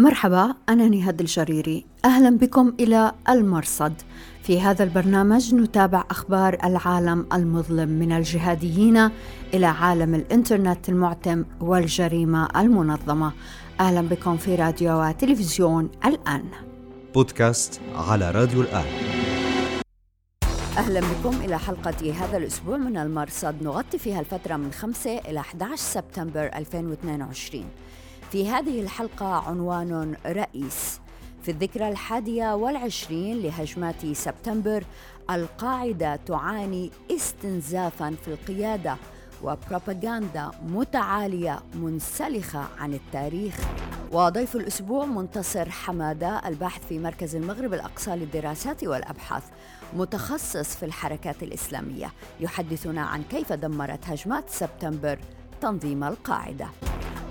مرحبا أنا نهاد الجريري. أهلا بكم إلى المرصد. في هذا البرنامج نتابع أخبار العالم المظلم من الجهاديين إلى عالم الإنترنت المعتم والجريمة المنظمة. أهلا بكم في راديو وتلفزيون الآن. بودكاست على راديو الآن. أهلا بكم إلى حلقة هذا الأسبوع من المرصد. نغطي فيها الفترة من 5 إلى 11 سبتمبر 2022 في هذه الحلقة عنوان رئيس. في الذكرى الحادية والعشرين لهجمات سبتمبر القاعدة تعاني استنزافا في القيادة وبروباغندا متعالية منسلخة عن التاريخ. وضيف الأسبوع منتصر حمادة الباحث في مركز المغرب الأقصى للدراسات والأبحاث متخصص في الحركات الإسلامية. يحدثنا عن كيف دمرت هجمات سبتمبر تنظيم القاعدة.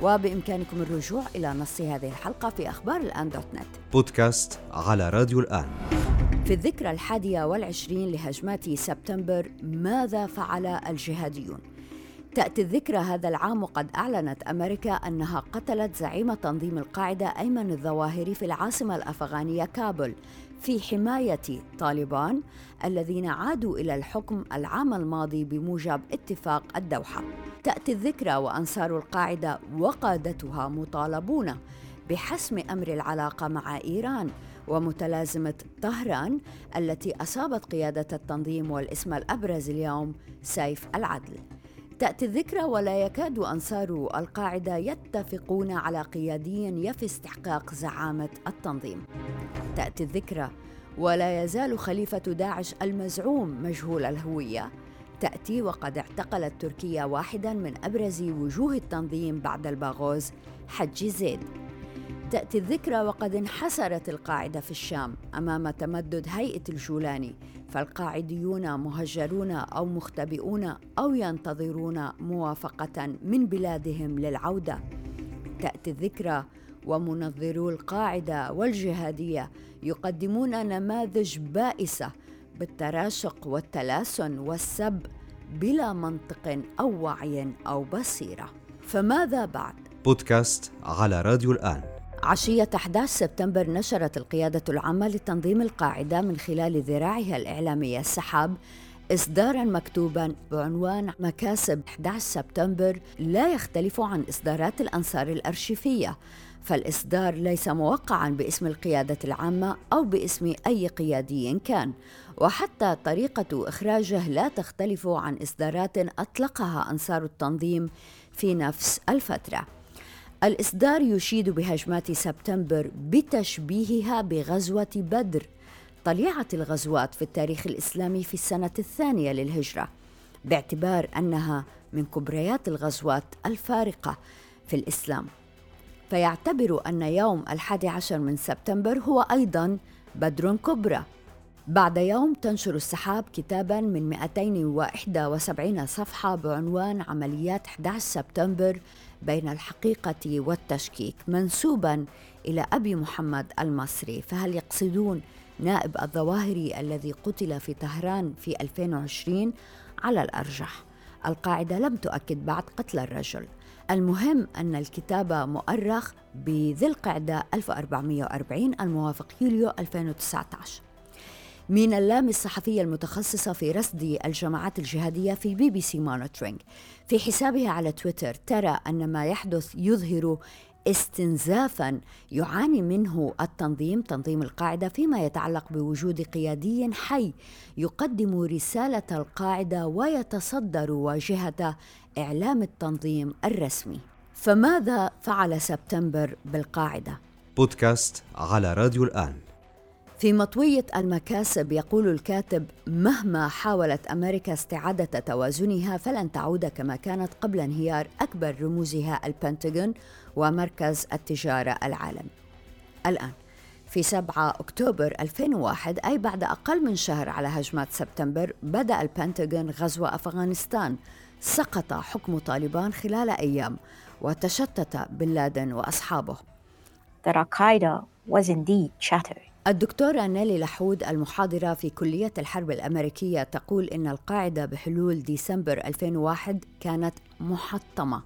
وبإمكانكم الرجوع إلى نص هذه الحلقة في أخبار الآن دوت نت. بودكاست على راديو الآن. في الذكرى الحادية والعشرين لهجمات سبتمبر ماذا فعل الجهاديون؟ تأتي الذكرى هذا العام وقد أعلنت أمريكا أنها قتلت زعيم تنظيم القاعدة أيمن الظواهري في العاصمة الأفغانية كابول. في حماية طالبان الذين عادوا إلى الحكم العام الماضي بموجب اتفاق الدوحة. تأتي الذكرى وأنصار القاعدة وقادتها مطالبون بحسم أمر العلاقة مع إيران ومتلازمة طهران التي أصابت قيادة التنظيم والإسم الأبرز اليوم سيف العدل. تأتي الذكرى ولا يكاد أنصار القاعدة يتفقون على قيادي يفي استحقاق زعامة التنظيم. تأتي الذكرى ولا يزال خليفة داعش المزعوم مجهول الهوية تأتي وقد اعتقلت تركيا واحدا من أبرز وجوه التنظيم بعد الباغوز حج زيد تأتي الذكرى وقد انحسرت القاعدة في الشام أمام تمدد هيئة الجولاني فالقاعديون مهجرون أو مختبئون أو ينتظرون موافقة من بلادهم للعودة. تأتي الذكرى ومنظرو القاعدة والجهادية يقدمون نماذج بائسة بالتراشق والتلاسن والسب بلا منطق أو وعي أو بصيرة. فماذا بعد؟ بودكاست على راديو الآن. عشية 11 سبتمبر نشرت القيادة العامة لتنظيم القاعدة من خلال ذراعها الإعلامية. السحاب إصدارا مكتوبا بعنوان مكاسب 11 سبتمبر لا يختلف عن إصدارات الأنصار الأرشيفية. فالإصدار ليس موقعا باسم القيادة العامة أو باسم أي قيادي كان. وحتى طريقة إخراجه لا تختلف عن إصدارات أطلقها أنصار التنظيم في نفس الفترة. الإصدار يشيد بهجمات سبتمبر بتشبيهها بغزوة بدر طليعة الغزوات في التاريخ الإسلامي في السنة الثانية للهجرة باعتبار أنها من كبريات الغزوات الفارقة في الإسلام. فيعتبر أن يوم الحادي عشر من سبتمبر هو أيضا بدر كبرى. بعد يوم تنشر السحاب كتابا من 271 صفحة بعنوان عمليات 11 سبتمبر بين الحقيقة والتشكيك منسوبا إلى أبي محمد المصري فهل يقصدون نائب الظواهري الذي قتل في طهران في 2020 على الأرجح. القاعدة لم تؤكد بعد قتل الرجل. المهم أن الكتاب مؤرخ بذي القعدة 1440 الموافق يوليو 2019 مينا اللامي الصحفية المتخصصة في رصد الجماعات الجهادية في بي بي سي Monitoring. في حسابها على تويتر ترى أن ما يحدث يظهر استنزافا يعاني منه التنظيم تنظيم القاعدة فيما يتعلق بوجود قيادي حي يقدم رسالة القاعدة ويتصدر واجهة إعلام التنظيم الرسمي. فماذا فعل سبتمبر بالقاعدة؟ بودكاست على راديو الآن. في مطوية المكاسب يقول الكاتب مهما حاولت أمريكا استعادة توازنها فلن تعود كما كانت قبل انهيار أكبر رموزها البنتاغون ومركز التجارة العالمي. الآن في 7 أكتوبر 2001 أي بعد أقل من شهر على هجمات سبتمبر بدأ البنتاغون غزو أفغانستان. سقط حكم طالبان خلال أيام وتشتت بن لادن وأصحابه. The Al-Qaeda was indeed shattered. الدكتورة نيلي لحود المحاضرة في كلية الحرب الأمريكية تقول إن القاعدة بحلول ديسمبر 2001 كانت محطمة.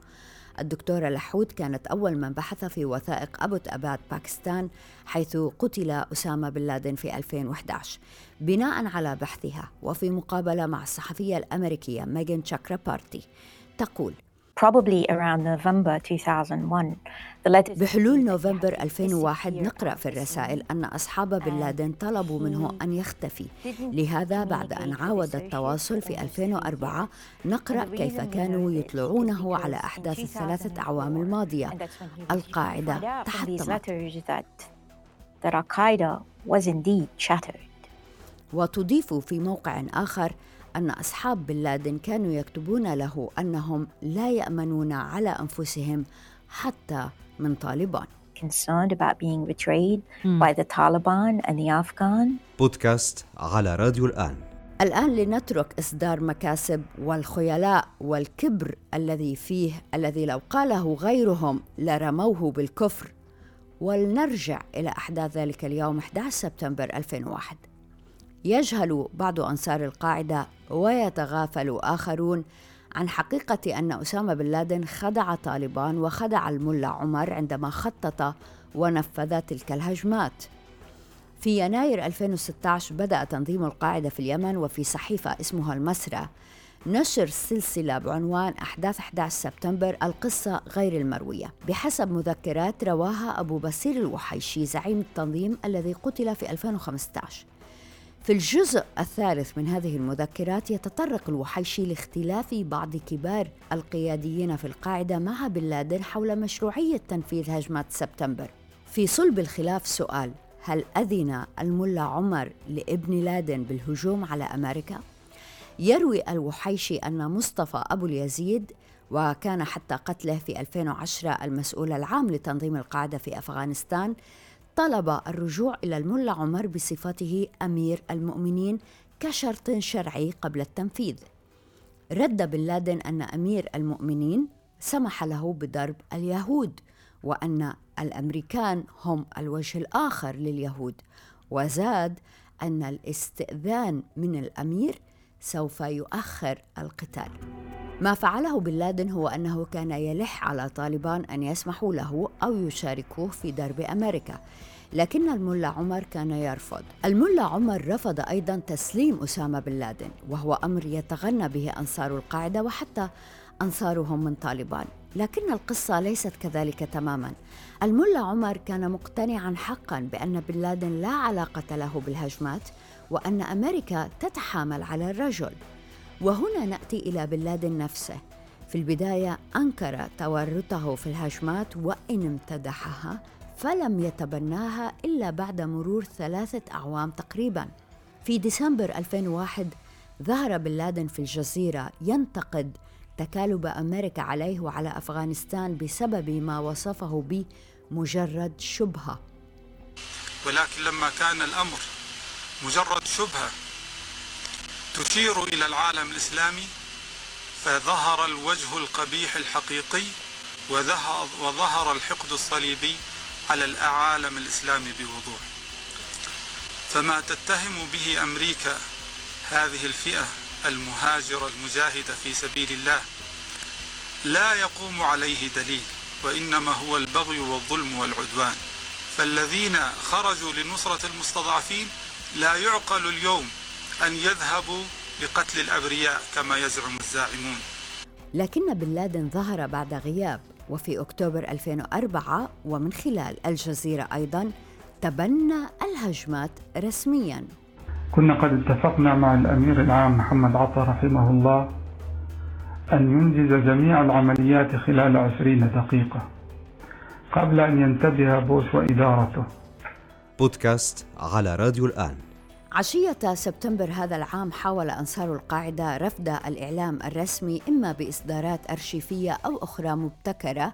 الدكتورة لحود كانت أول من بحث في وثائق أبوت أباد باكستان حيث قتل أسامة بن لادن في 2011 بناء على بحثها وفي مقابلة مع الصحفية الأمريكية ميغان بارتي تقول probably around November 2001 بحلول نوفمبر 2001 نقرأ في الرسائل أن أصحاب بن لادن طلبوا منه أن يختفي. لهذا بعد أن عاود التواصل في 2004 نقرأ كيف كانوا يطلعونه على أحداث الثلاثة أعوام الماضية. القاعدة تحطمت وتضيف في موقع آخر أن أصحاب بن لادن كانوا يكتبون له أنهم لا يأمنون على أنفسهم حتى من طالبان. concerned about being betrayed hmm. by the Taliban and the Afghan. بودكاست على راديو الآن. الآن لنترك إصدار مكاسب والخيلاء والكبر الذي فيه الذي لو قاله غيرهم لرموه بالكفر ولنرجع إلى أحداث ذلك اليوم 11 سبتمبر 2001 يجهل بعض أنصار القاعدة ويتغافل آخرون عن حقيقة أن أسامة بن لادن خدع طالبان وخدع الملا عمر عندما خطط ونفذ تلك الهجمات. في يناير 2016 بدأ تنظيم القاعدة في اليمن وفي صحيفة اسمها المسرى نشر سلسلة بعنوان أحداث 11 سبتمبر القصة غير المروية بحسب مذكرات رواها أبو بصير الوحيشي زعيم التنظيم الذي قتل في 2015 في الجزء الثالث من هذه المذكرات يتطرق الوحيشي لاختلاف بعض كبار القياديين في القاعدة مع بن لادن حول مشروعية تنفيذ هجمات سبتمبر. في صلب الخلاف سؤال: هل أذن الملا عمر لابن لادن بالهجوم على أمريكا؟ يروي الوحيشي أن مصطفى أبو اليزيد وكان حتى قتله في 2010 المسؤول العام لتنظيم القاعدة في أفغانستان طلب الرجوع إلى الملا عمر بصفته أمير المؤمنين كشرط شرعي قبل التنفيذ. رد بن لادن أن أمير المؤمنين سمح له بضرب اليهود وأن الأمريكان هم الوجه الآخر لليهود. وزاد أن الاستئذان من الأمير سوف يؤخر القتال. ما فعله بن لادن هو أنه كان يلح على طالبان أن يسمحوا له أو يشاركوه في درب أمريكا لكن الملا عمر كان يرفض. الملا عمر رفض أيضا تسليم أسامة بن لادن وهو أمر يتغنى به أنصار القاعدة وحتى أنصارهم من طالبان. لكن القصة ليست كذلك تماما. الملا عمر كان مقتنعا حقا بأن بن لادن لا علاقة له بالهجمات وأن أمريكا تتحامل على الرجل. وهنا نأتي إلى بن لادن نفسه. في البداية أنكر تورطه في الهجمات وإن امتدحها فلم يتبناها إلا بعد مرور ثلاثة أعوام تقريبا. في ديسمبر 2001 ظهر بن لادن في الجزيرة ينتقد تكالب أمريكا عليه وعلى أفغانستان بسبب ما وصفه بمجرد شبهة. ولكن لما كان الأمر مجرد شبهة تشير إلى العالم الإسلامي فظهر الوجه القبيح الحقيقي وظهر الحقد الصليبي على العالم الإسلامي بوضوح. فما تتهم به أمريكا هذه الفئة المهاجرة المجاهدة في سبيل الله لا يقوم عليه دليل. وإنما هو البغي والظلم والعدوان. فالذين خرجوا لنصرة المستضعفين لا يعقل اليوم أن يذهبوا لقتل الأبرياء كما يزعم الزاعمون. لكن بن لادن ظهر بعد غياب وفي أكتوبر 2004 ومن خلال الجزيرة أيضا تبنى الهجمات رسميا. كنا قد اتفقنا مع الأمير العام محمد عطا رحمه الله أن ينجز جميع العمليات خلال عشرين دقيقة قبل أن ينتبه بوش وإدارته. بودكاست على راديو الآن. عشية سبتمبر هذا العام حاول أنصار القاعدة رفض الإعلام الرسمي إما بإصدارات أرشيفية أو أخرى مبتكرة.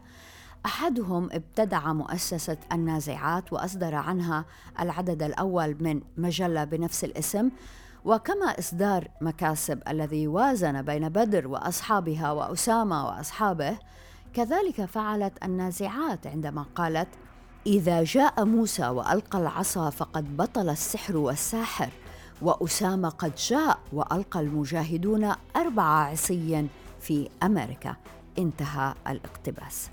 أحدهم ابتدع مؤسسة النازعات وأصدر عنها العدد الأول من مجلة بنفس الاسم. وكما إصدار مكاسب الذي وازن بين بدر وأصحابها وأسامة وأصحابه كذلك فعلت النازعات عندما قالت إذا جاء موسى وألقى العصا فقد بطل السحر والساحر وأسامة قد جاء وألقى المجاهدون أربع عصي في أمريكا. انتهى الاقتباس.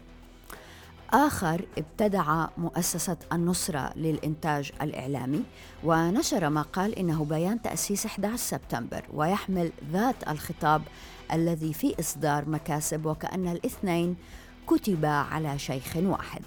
آخر ابتدع مؤسسة النصرة للإنتاج الإعلامي ونشر ما قال إنه بيان تأسيس 11 سبتمبر ويحمل ذات الخطاب الذي في إصدار مكاسب وكأن الاثنين كتبا على شيخ واحد.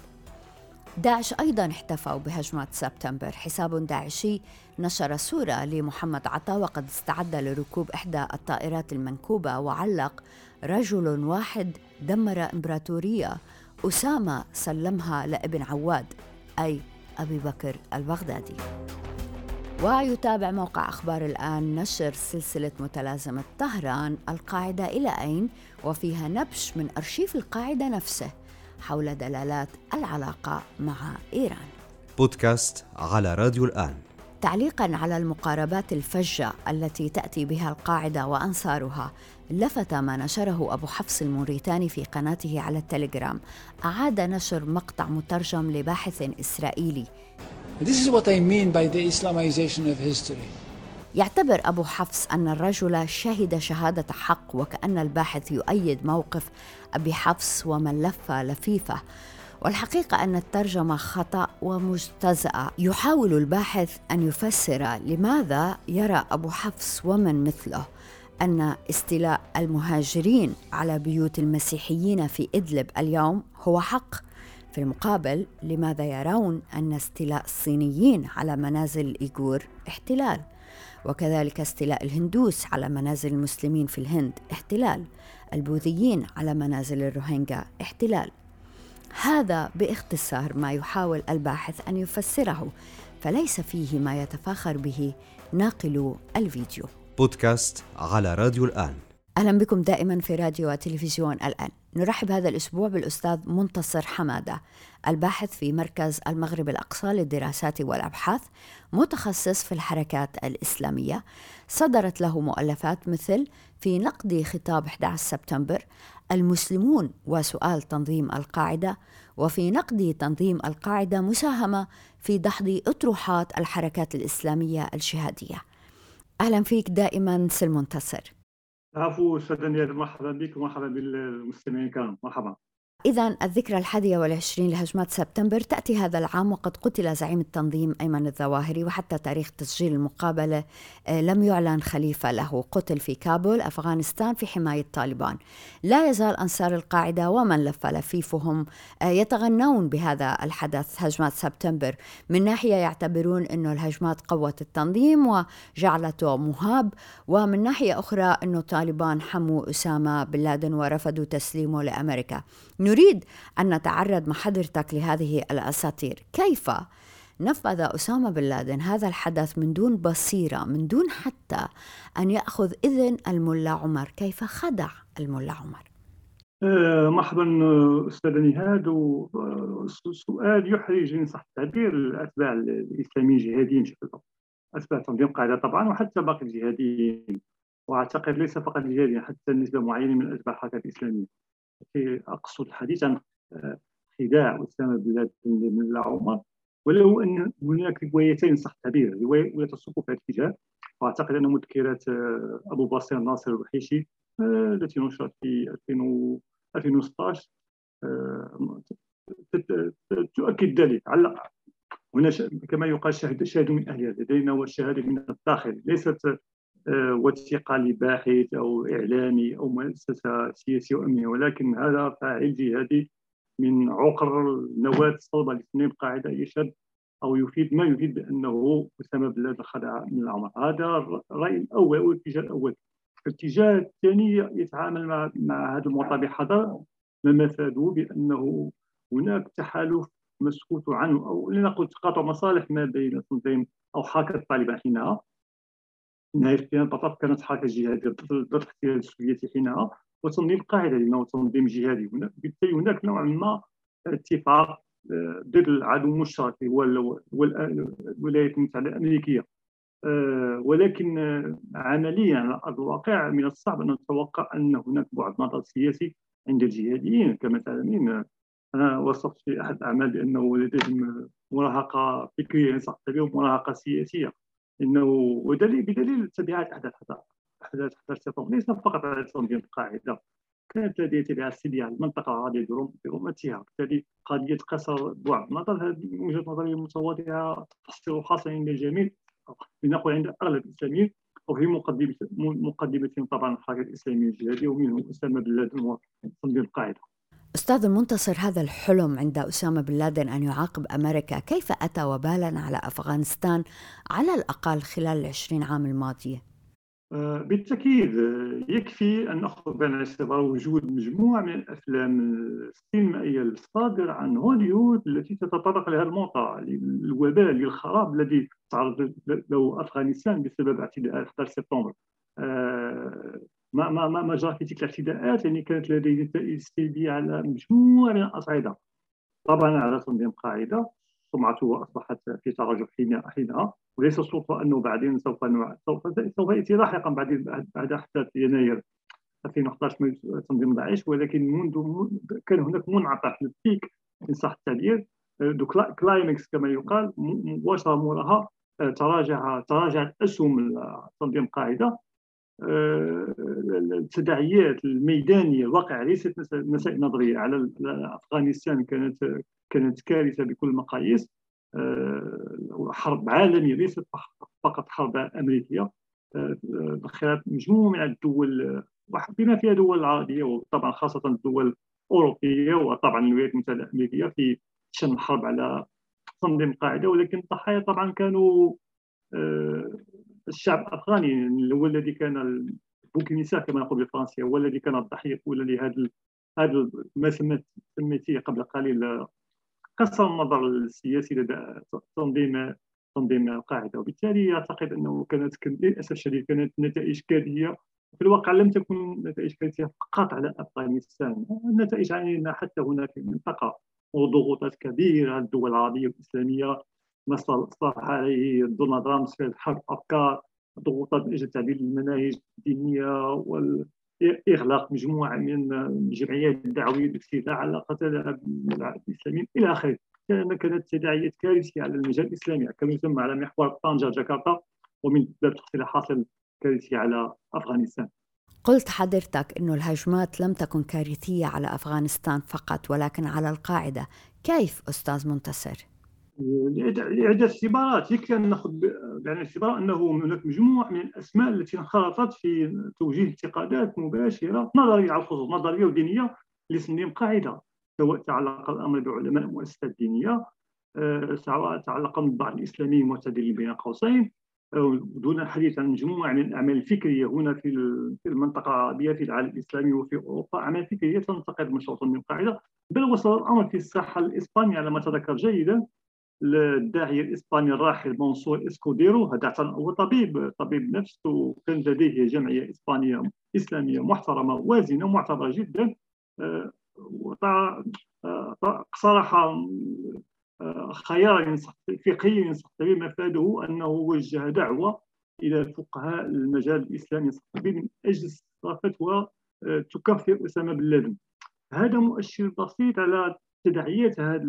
داعش أيضا احتفوا بهجمة سبتمبر. حساب داعشي نشر صورة لمحمد عطا وقد استعد لركوب إحدى الطائرات المنكوبة وعلق رجل واحد دمر إمبراطورية أسامة سلمها لابن عواد أي أبي بكر البغدادي. ويتابع موقع أخبار الآن نشر سلسلة متلازمة طهران القاعدة إلى أين وفيها نبش من أرشيف القاعدة نفسه حول دلالات العلاقة مع إيران. بودكاست على راديو الآن. تعليقا على المقاربات الفجة التي تأتي بها القاعدة وأنصارها لفت ما نشره أبو حفص الموريتاني في قناته على التليجرام. أعاد نشر مقطع مترجم لباحث إسرائيلي. This is what I mean by the Islamization of history. يعتبر أبو حفص أن الرجل شهد شهادة حق وكأن الباحث يؤيد موقف أبي حفص ومن لف لفيفة. والحقيقة أن الترجمة خطأ ومجتزأة. يحاول الباحث أن يفسر لماذا يرى أبو حفص ومن مثله. أن استيلاء المهاجرين على بيوت المسيحيين في إدلب اليوم هو حق. في المقابل لماذا يرون أن استيلاء الصينيين على منازل الإيغور احتلال؟ وكذلك استيلاء الهندوس على منازل المسلمين في الهند احتلال. البوذيين على منازل الروهينجا احتلال. هذا باختصار ما يحاول الباحث أن يفسره فليس فيه ما يتفاخر به. ناقلو الفيديو. بودكاست على راديو الآن. أهلا بكم دائما في راديو وتلفزيون الآن. نرحب هذا الأسبوع بالأستاذ منتصر حمادة الباحث في مركز المغرب الأقصى للدراسات والأبحاث متخصص في الحركات الإسلامية. صدرت له مؤلفات مثل في نقد خطاب 11 سبتمبر المسلمون وسؤال تنظيم القاعدة وفي نقد تنظيم القاعدة مساهمة في دحض أطروحات الحركات الإسلامية الجهادية. أهلا فيك دائما سل منتصر. عفو أستاذ مرحبا بك ومرحبا بالمستمعين الكرام. مرحبا. إذا الذكرى الحادية والعشرين لهجمات سبتمبر تأتي هذا العام وقد قتل زعيم التنظيم أيمن الظواهري وحتى تاريخ تسجيل المقابلة آه، لم يعلن خليفة له. قتل في كابول أفغانستان في حماية طالبان. لا يزال أنصار القاعدة ومن لف لفيفهم آه، يتغنون بهذا الحدث هجمات سبتمبر. من ناحية يعتبرون أنه الهجمات قوت التنظيم وجعلته مهاب ومن ناحية أخرى أنه طالبان حموا أسامة بن لادن ورفضوا تسليمه لأمريكا. نريد أن نتعرض مع حضرتك لهذه الأساطير. كيف؟ نفذ أسامة بن لادن هذا الحدث من دون بصيرة من دون حتى أن يأخذ إذن الملا عمر. كيف خدع الملا عمر؟ آه، مرحبا أستاذ نهاد سؤال يحرج إن صح التعبير الأتباع الاسلاميين الجهاديين بشكل أتباع تنظيم القاعده طبعا وحتى باقي الجهاديين. وأعتقد ليس فقط الجهاديين حتى نسبه معينة من اتباع الحركات الإسلامية. أقصد الحديث عن آه، خداع اسامه بن بن عمر. ولو أن هناك روايتين صح التعبير رواية تصب في الاتجاه. وأعتقد أن مذكره آه، أبو بصير ناصر الوحيشي آه، التي نشرت في 2016 تؤكد ذلك. على هنا كما يقال شاهد شاهد من اهلها لدينا والشهادة من الداخل. ليست وثيقة لباحث أو إعلامي أو مؤسسة سياسية أو أمنية. ولكن هذا فاعل جهادي من عقر النواه الصلبه لسنين القاعدة يشهد أو يفيد ما يفيد بأنه اسامه بن لادن خدع من العمر هذا الراي الأول أو الاتجاه الأول. الاتجاه الثاني يتعامل مع مع هذا الموضوع بحذر ما مفاده بأنه هناك تحالف مسكوت عنه أو لنقل تقاطع مصالح ما بين تنظيم أو حركه طالبان حينها. نهاية الاحتلال البطاط كانت حركة جهادية ضد الاحتلال السوفيتي حينها وتنظيم القاعدة لأنه تنظيم جهادي بالتالي هناك نوعا ما اتفاق آه، ضد العدو المشترك هو الولايات المتحدة الأمريكية. آه، ولكن آه، عمليا على أرض الواقع من الصعب أن نتوقع أن هناك بعد نظر سياسي عند الجهاديين. كما تعلمين أنا وصفت في أحد الأعمال بأنه لديهم مراهقة فكرية صح ومراهقة سياسية. إنه ودليل بدليل تبعات أحداث أحداث 11 سبتمبر ليس فقط على تنظيم القاعدة. كانت لديه تبعات سلبيه على المنطقة العربية برمتها بالتالي قضية قصر بعد النظر هذه من وجهة نظري متواضعة تحصل حاصلا عند الجميع لنقل عند أغلب الاسلاميين وفي مقدمه مقدمة طبعا الحركه الاسلاميه الجهاديه ومنهم أسامة بن لادن وتنظيم القاعدة. أستاذ المنتصر هذا الحلم عند أسامة بن لادن أن يعاقب أمريكا كيف أتى وبالا على أفغانستان على الأقل خلال العشرين عام الماضية؟ آه، بالتأكيد آه، يكفي أن نأخذ بعين الاعتبار وجود مجموعة من الأفلام السينمائية الصادرة عن هوليوود التي تتطرق لهذا الموضوع الوباء للخراب الذي تعرض له أفغانستان بسبب اعتداءات 11 سبتمبر آه، ما ما ما, ما جرى في تلك الاعتداءات يعني كانت لديه نتائج سلبيه على مجموعة من الأصعدة. طبعا على تنظيم قاعدة سمعته اصبحت في تراجع حينها. وليس صدفه أنه بعدين سوف سوف سوف يأتي لاحقا بعد بعد احداث يناير 2011 تنظيم داعش ولكن منذ كان هناك منعطف ال peak ان صح التعبير the climax كما يقال مباشرة موراها تراجع تراجعت اسهم تنظيم قاعدة. التداعيات الميدانية الواقع ليست مسائل نظرية. على أفغانستان كانت كانت كارثة بكل المقاييس آه، حرب عالمية ليست فقط حرب أمريكية. آه، مجموعة من الدول بما فيها دول العربيه وطبعا خاصة الدول الأوروبية وطبعا الولايات المتحدة الأمريكية في شن الحرب على تنظيم القاعده ولكن الضحايا طبعا كانوا آه، الشعب الأفغاني هو الذي كان بوكينيسا كما نقول بالفرنسية هو الذي كان الضحيه الاولى لهذا هذا ما سميتيه قبل قليل قصر النظر السياسي لدى تنظيم تنظيم القاعدة. وبالتالي أعتقد أنه كانت للأسف الشديد كانت نتائج كارثيه في الواقع لم تكن نتائج كارثيه فقط على أفغانستان. النتائج علينا حتى هنا في المنطقة وضغوطات كبيرة على الدول العربية والإسلامية ما صار عليه دونالد ترامب في حرب افكار ضغوطات من أجل تعديل المناهج الدينية واغلاق مجموعة من الجمعيات الدعوية بالاستيلاء على قتل الاسلاميين إلى آخره كانت تداعيات كارثية على المجال الإسلامي كما يسمى على محور طنجة جاكرتا ومن باب تحصيل حاصل كارثي على أفغانستان. قلت حضرتك انه الهجمات لم تكن كارثية على أفغانستان فقط ولكن على القاعدة. كيف أستاذ منتصر؟ لعدة اعتبارات يكفي أن نأخذ بعين الاعتبار أنه هناك مجموعة من الأسماء التي انخرطت في توجيه انتقادات مباشرة نظرية على الخصوص نظرية ودينية لتنظيم قاعدة سواء تعلق الأمر بعلماء المؤسسات الدينية آه، سواء تعلق بالبعض الإسلامي المعتدل بين قوسين دون الحديث عن مجموعة من الأعمال الفكرية. هنا في المنطقة العربية في العالم الإسلامي وفي أوروبا أعمال فكرية تنتقد مشروع تنظيم قاعدة بل وصل الأمر في الساحة الإسبانية على ما تذكر جيدا. الداعية الإسباني الراحل منصور إسكوديرو هذا هو طبيب طبيب نفس وكان لديه جمعية إسبانية إسلامية محترمة وازنة معتبرة جدا. اقترح خيارا فقهيا ينصح مفاده أنه وجه دعوة إلى فقهاء المجال الإسلامي من أجل فتوى آه، تكفر أسامة بن لادن. هذا مؤشر بسيط على تداعيات هذا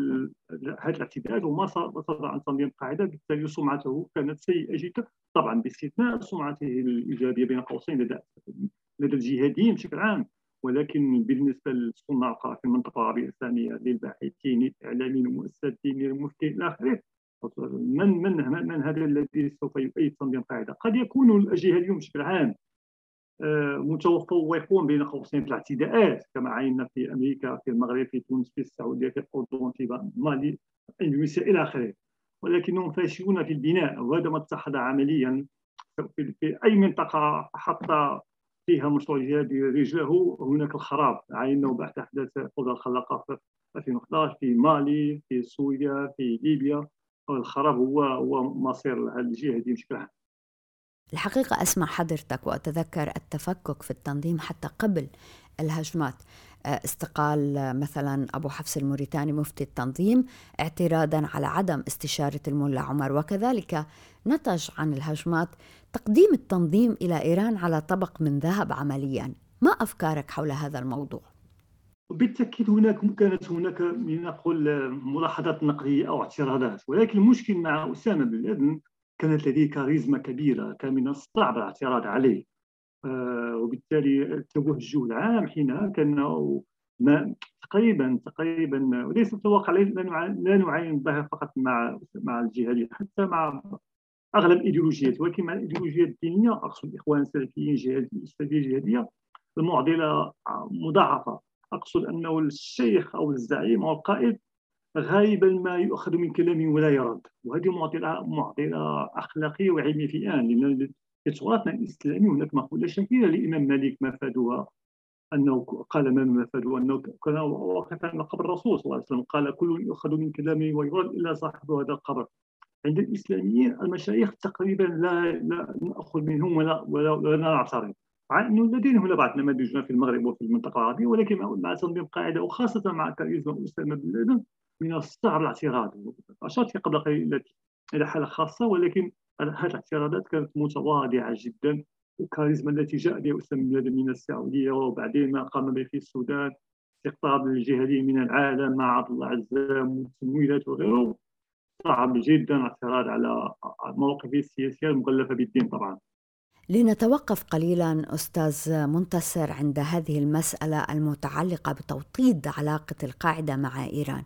هذا الاعتداءات وما صدر عن تنظيم القاعدة. بالتالي سمعته كانت سيئة جدا طبعا باستثناء سمعته الإيجابية بين قوسين لدى لدى الجهاديين بشكل عام. ولكن بالنسبة لصناع القرار في المنطقة العربية الاسلاميه للباحثين الإعلاميين والمؤسسات الدينيه المفتين إلى اخره من من من هذا الذي سوف يؤيد تنظيم القاعدة؟ قد يكون الجهاديون بشكل عام متفوقون بين قوسين في الاعتداءات كما عينا في أمريكا في المغرب في تونس في السعودية في الاردن في مالي إندونيسيا إلى آخره. ولكنهم فاشلون في البناء وهذا ما اتخذ عمليا في أي منطقة حتى فيها مشروع جهادي رجله هناك الخراب. عيناه بعد أحداث القدره الخلاقه في 2011 في مالي في سوريا في ليبيا. الخراب هو هو مصير الجهادي بشكل عام الحقيقة أسمع حضرتك وأتذكر التفكك في التنظيم حتى قبل الهجمات. آه، استقال آه، مثلا أبو حفص الموريتاني مفتي التنظيم اعتراضا على عدم استشارة الملا عمر. وكذلك نتج عن الهجمات تقديم التنظيم إلى إيران على طبق من ذهب عمليا. ما أفكارك حول هذا الموضوع؟ بالتأكيد هناك كانت هناك لنقل ملاحظات نقدية أو اعتراضات. ولكن المشكل مع أسامة بن لادن كانت لديه كاريزما كبيرة كان من الصعب الاعتراض عليه. آه، وبالتالي التوجه العام حينها كان ما تقريبا تقريبا وليس الواقع لا نعاين الظاهر فقط مع مع الجهاديه حتى مع أغلب الإيديولوجيات. ولكن مع الإيديولوجيات الدينية أقصد الاخوان السلفيين السلفيه الجهاديه المعضله مضاعفة. أقصد أنه الشيخ أو الزعيم أو القائد غالبا ما يؤخذ من كلامه ولا يرد. وهذه معضله معضله أخلاقية وعلمية في الآن لأن في تراثنا الاسلامي هناك مقولة شهيره للإمام مالك مفادها أنه قال ما مفادها أنه كان واقفا قبر الرسول صلى الله عليه وسلم قال كل يؤخذ من كلامه ويرد الا صاحب هذا القبر. عند الإسلاميين المشايخ تقريبا لا لا نأخذ منهم ولا ولا, ولا نعترض. مع إنه لدينا هنا بعض النماذج في المغرب وفي المنطقة العربية ولكن مع تنظيم قاعدة وخاصة مع كاريزما اسامه بن لادن من الصعب الاعتراض. أشرت قبل قليل إلى حالة خاصة ولكن هذه الاعتراضات كانت متواضعة جدا الكاريزما التي جاء بها اسامه بن لادن من السعودية وبعدين ما قام به في السودان استقطاب الجهاديين من العالم مع عبد الله عزام والتمويلات وغيره صعب جدا الاعتراض على المواقف السياسية المغلفة بالدين طبعا. لنتوقف قليلا أستاذ منتصر عند هذه المسألة المتعلقة بتوطيد علاقة القاعدة مع إيران.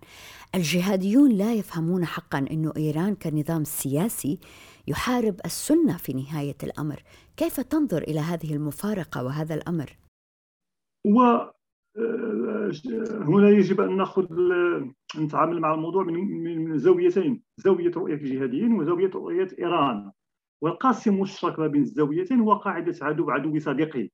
الجهاديون لا يفهمون حقا إنه إيران كنظام سياسي يحارب السنة في نهاية الأمر، كيف تنظر إلى هذه المفارقة وهذا الأمر؟ آه، هنا يجب أن نأخذ نتعامل مع الموضوع من زاويتين، زاوية رؤية الجهاديين وزاوية رؤية إيران. والقاسم المشترك ما بين الزاويتين هو قاعدة عدو عدو صديقي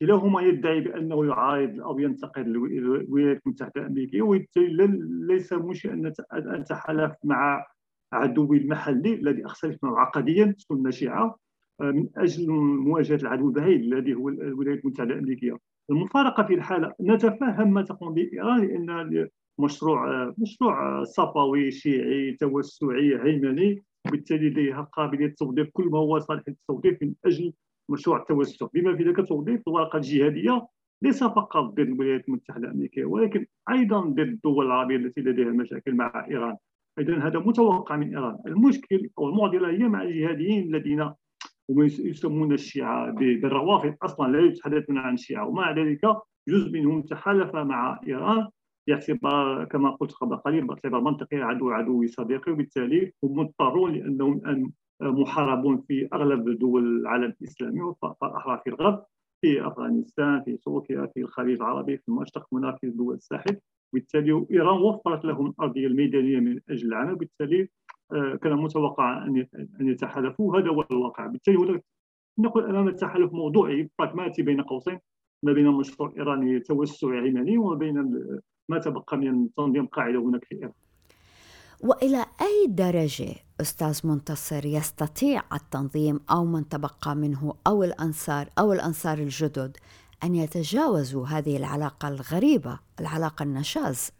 كلاهما يدعي بأنه يعارض أو ينتقد الولايات المتحدة الأمريكية وبالتالي ليس مشي أن أتحالف مع عدوي المحلي الذي أختلف معه عقديا سنة شيعة من أجل مواجهة العدو البعيد الذي هو الولايات المتحدة الأمريكية. المفارقة في الحالة نتفهم ما تقوم به إيران لأن مشروع مشروع صفوي شيعي توسعي هيمني وبالتالي لديها قابلية توظيف كل ما هو صالح للتوظيف من أجل مشروع التوسع. بما في ذلك توظيف الورقة الجهادية ليس فقط ضد الولايات المتحدة الأمريكية ولكن أيضا ضد الدول العربية التي لديها مشاكل مع إيران. اذا هذا متوقع من إيران. المشكل أو المعضلة هي مع الجهاديين الذين هم يسمون الشيعة بالروافض. أصلا لا يتحدثون عن الشيعة ومع ذلك جزء منهم تحالف مع إيران باعتبار كما قلت قبل قليل باعتبار منطقي عدو عدو صديقي وبالتالي هم مضطرون لانهم الان محاربون في اغلب دول العالم الاسلامي والاخرى في الغرب في افغانستان في تركيا في الخليج العربي في المشرق هنا في دول الساحل وبالتالي ايران وفرت لهم الارضيه الميدانيه من أجل العمل وبالتالي كان متوقع ان يتحالفوا هذا هو الواقع بالتالي هناك نقول امام تحالف موضوعي براغماتي بين قوسين ما بين المشروع الايراني التوسعي اليمني وما بين ما تبقى من تنظيم قاعدة هناك في إيران. وإلى أي درجة أستاذ منتصر يستطيع التنظيم أو من تبقى منه أو الأنصار أو الأنصار الجدد أن يتجاوزوا هذه العلاقة الغريبة، العلاقة النشاز؟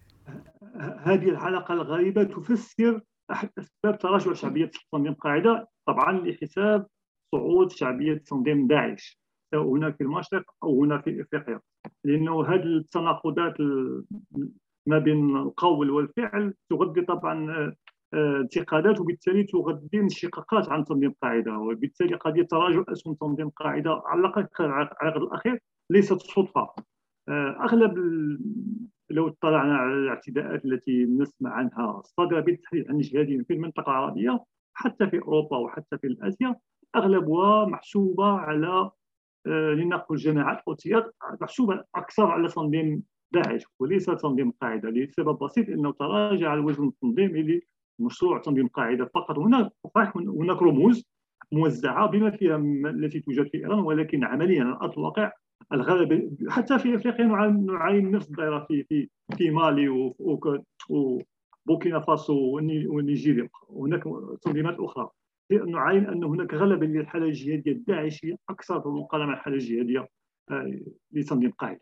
هذه العلاقة الغريبة تفسر أحد أسباب تراجع شعبية تنظيم قاعدة طبعا لحساب صعود شعبية تنظيم داعش سواء هنا في المشرق أو هنا في افريقيا لأنه هذه التناقضات ما بين القول والفعل تغذي طبعا آه، انتقادات وبالتالي تغذي انشقاقات عن تنظيم قاعدة. وبالتالي قضية تراجع اسهم تنظيم قاعدة على الأقل على العقد الأخير ليست صدفة. آه، أغلب لو اطلعنا على الاعتداءات التي نسمع عنها صادره بالتحديد عن الجهاديين في المنطقة العربية حتى في أوروبا وحتى في آسيا أغلبها محسوبة على آه، لنقل جماعات حوثيات محسوبة أكثر على تنظيم داعش وليس تنظيم قاعدة لسبب بسيط إنه تراجع الوزن التنظيمي لمشروع تنظيم قاعدة فقط. هناك هناك رموز موزعة بما فيها التي توجد في إيران ولكن عمليا على أرض الواقع الغالب حتى في أفريقيا نعاين نفس الدائره في في في مالي وبوركينا فاسو ونيجيريا. وهناك تنظيمات أخرى. نعاين ان هناك غلبه للحاله الجهاديه الداعشية أكثر في المقارنه مع الحاله الجهاديه آه، لتنظيم قاعدة.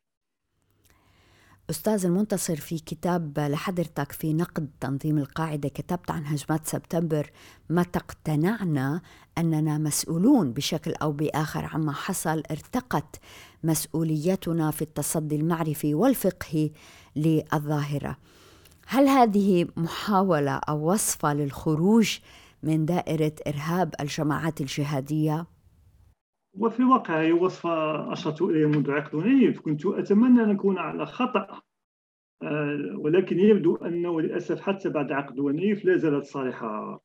أستاذ المنتصر في كتاب لحضرتك في نقد تنظيم القاعدة كتبت عن هجمات سبتمبر. متى اقتنعنا أننا مسؤولون بشكل أو بآخر عما حصل؟ ارتقت مسؤوليتنا في التصدي المعرفي والفقهي للظاهرة. هل هذه محاولة أو وصفة للخروج من دائرة إرهاب الجماعات الجهادية؟ وفي الواقع هي وصفة أشرت إليها منذ عقد ونيف كنت أتمنى أن أكون على خطأ. آه، ولكن يبدو أنه للأسف حتى بعد عقد ونيف لا زالت صالحة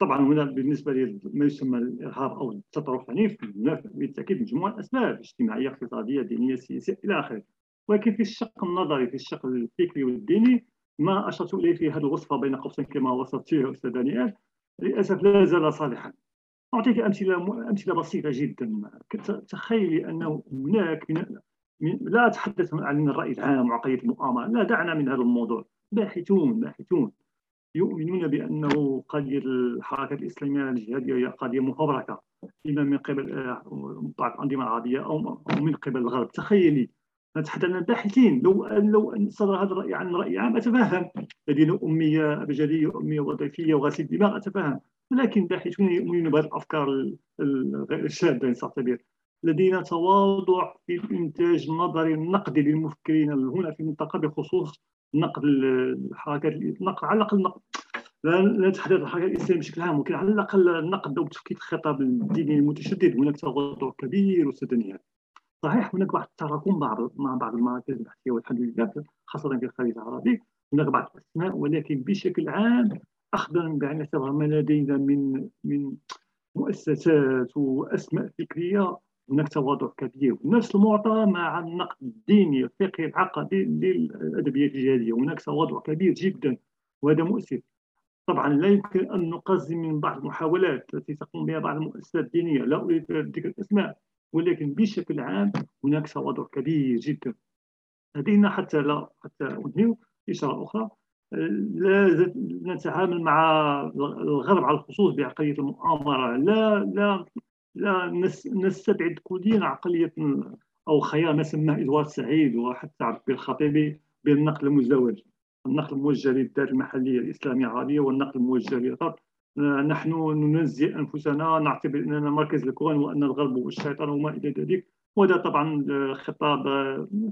طبعا هنا بالنسبة لما يسمى الإرهاب أو التطرف هناك بالتأكيد مجموعة أسباب اجتماعية اقتصادية دينية سياسية إلى آخره. ولكن في الشق النظري في الشق الفكري والديني ما أشرت إليه في هذه الوصفة بين قوسين كما وصفت فيه أستاذ دانيال للأسف لا زال صالحا. أعطيك أمثلة أمثلة بسيطة جدا. تخيلي أنه هناك من لا أتحدث عن الرأي العام وعقلية المؤامرة لا دعنا من هذا الموضوع. باحثون باحثون. يؤمنون بأنه قضية الحركة الإسلامية الجهادية هي قضية مفبركة إما من قبل بعض الأنظمة العربية أو من قبل الغرب. تخيلي نتحدث عن الباحثين لو لو صدر هذا الرأي عن رأي عام أتفهم. الذين أمية أبجدية أمية وظيفية وغسيل دماغ أتفهم. ولكن باحثون يؤمنون بهذه الأفكار الشاذة إن صح التعبير. لدينا تواضع في الانتاج النظري النقدي للمفكرين هنا في المنطقة بخصوص نقد الحركات نقد على الأقل نقد لا نتحدث عن الحركه الاسلاميه بشكل عام ولكن على الأقل النقد أو تفكيك الخطاب الديني المتشدد. هناك تواضع كبير وسدنيات صحيح هناك بعض التراكم بعض مع بعض المراكز البحثية والحمد لله خاصة في الخليج العربي. هناك بعض الأسماء ولكن بشكل عام اخذا بعين الاعتبار ما لدينا من من مؤسسات وأسماء فكرية هناك تواضع كبير. نفس المعطى مع النقد الديني الفقهي العقدي للأدبيات الجهادية. هناك تواضع كبير جدا وهذا مؤسف. طبعا لا يمكن أن نقزم من بعض المحاولات التي تقوم بها بعض المؤسسات الدينية. لا أريد ذكر الأسماء. ولكن بشكل عام هناك تواضع كبير جدا. لدينا حتى لا حتى أنهي إشارة أخرى. لا نتعامل مع الغرب على الخصوص بعقلية المؤامرة. لا لا لا نستبعد كليا عقلية أو خيال ما سماه إدوارد سعيد وحتى عبد الخطيبي بالنقل المزدوج النقل الموجه للذات المحلية الإسلامية العربية والنقل الموجه للغرب. نحن ننزه أنفسنا نعتبر أننا مركز الكون وأن الغرب هو الشيطان وما إلى ذلك. وهذا طبعا خطاب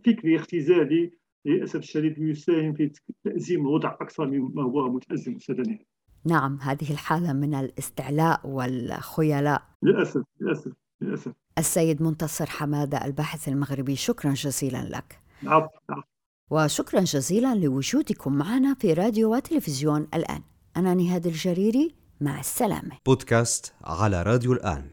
فكري اختزالي للأسف الشديد يساهم في تأزيم الوضع أكثر مما هو متأزم أستاذ نعم هذه الحالة من الاستعلاء والخيلاء. للأسف للأسف للأسف. السيد منتصر حماده الباحث المغربي شكرا جزيلا لك. نعم نعم. وشكرا جزيلا لوجودكم معنا في راديو وتلفزيون الآن. أنا نهاد الجريري. مع السلامة. بودكاست على راديو الآن.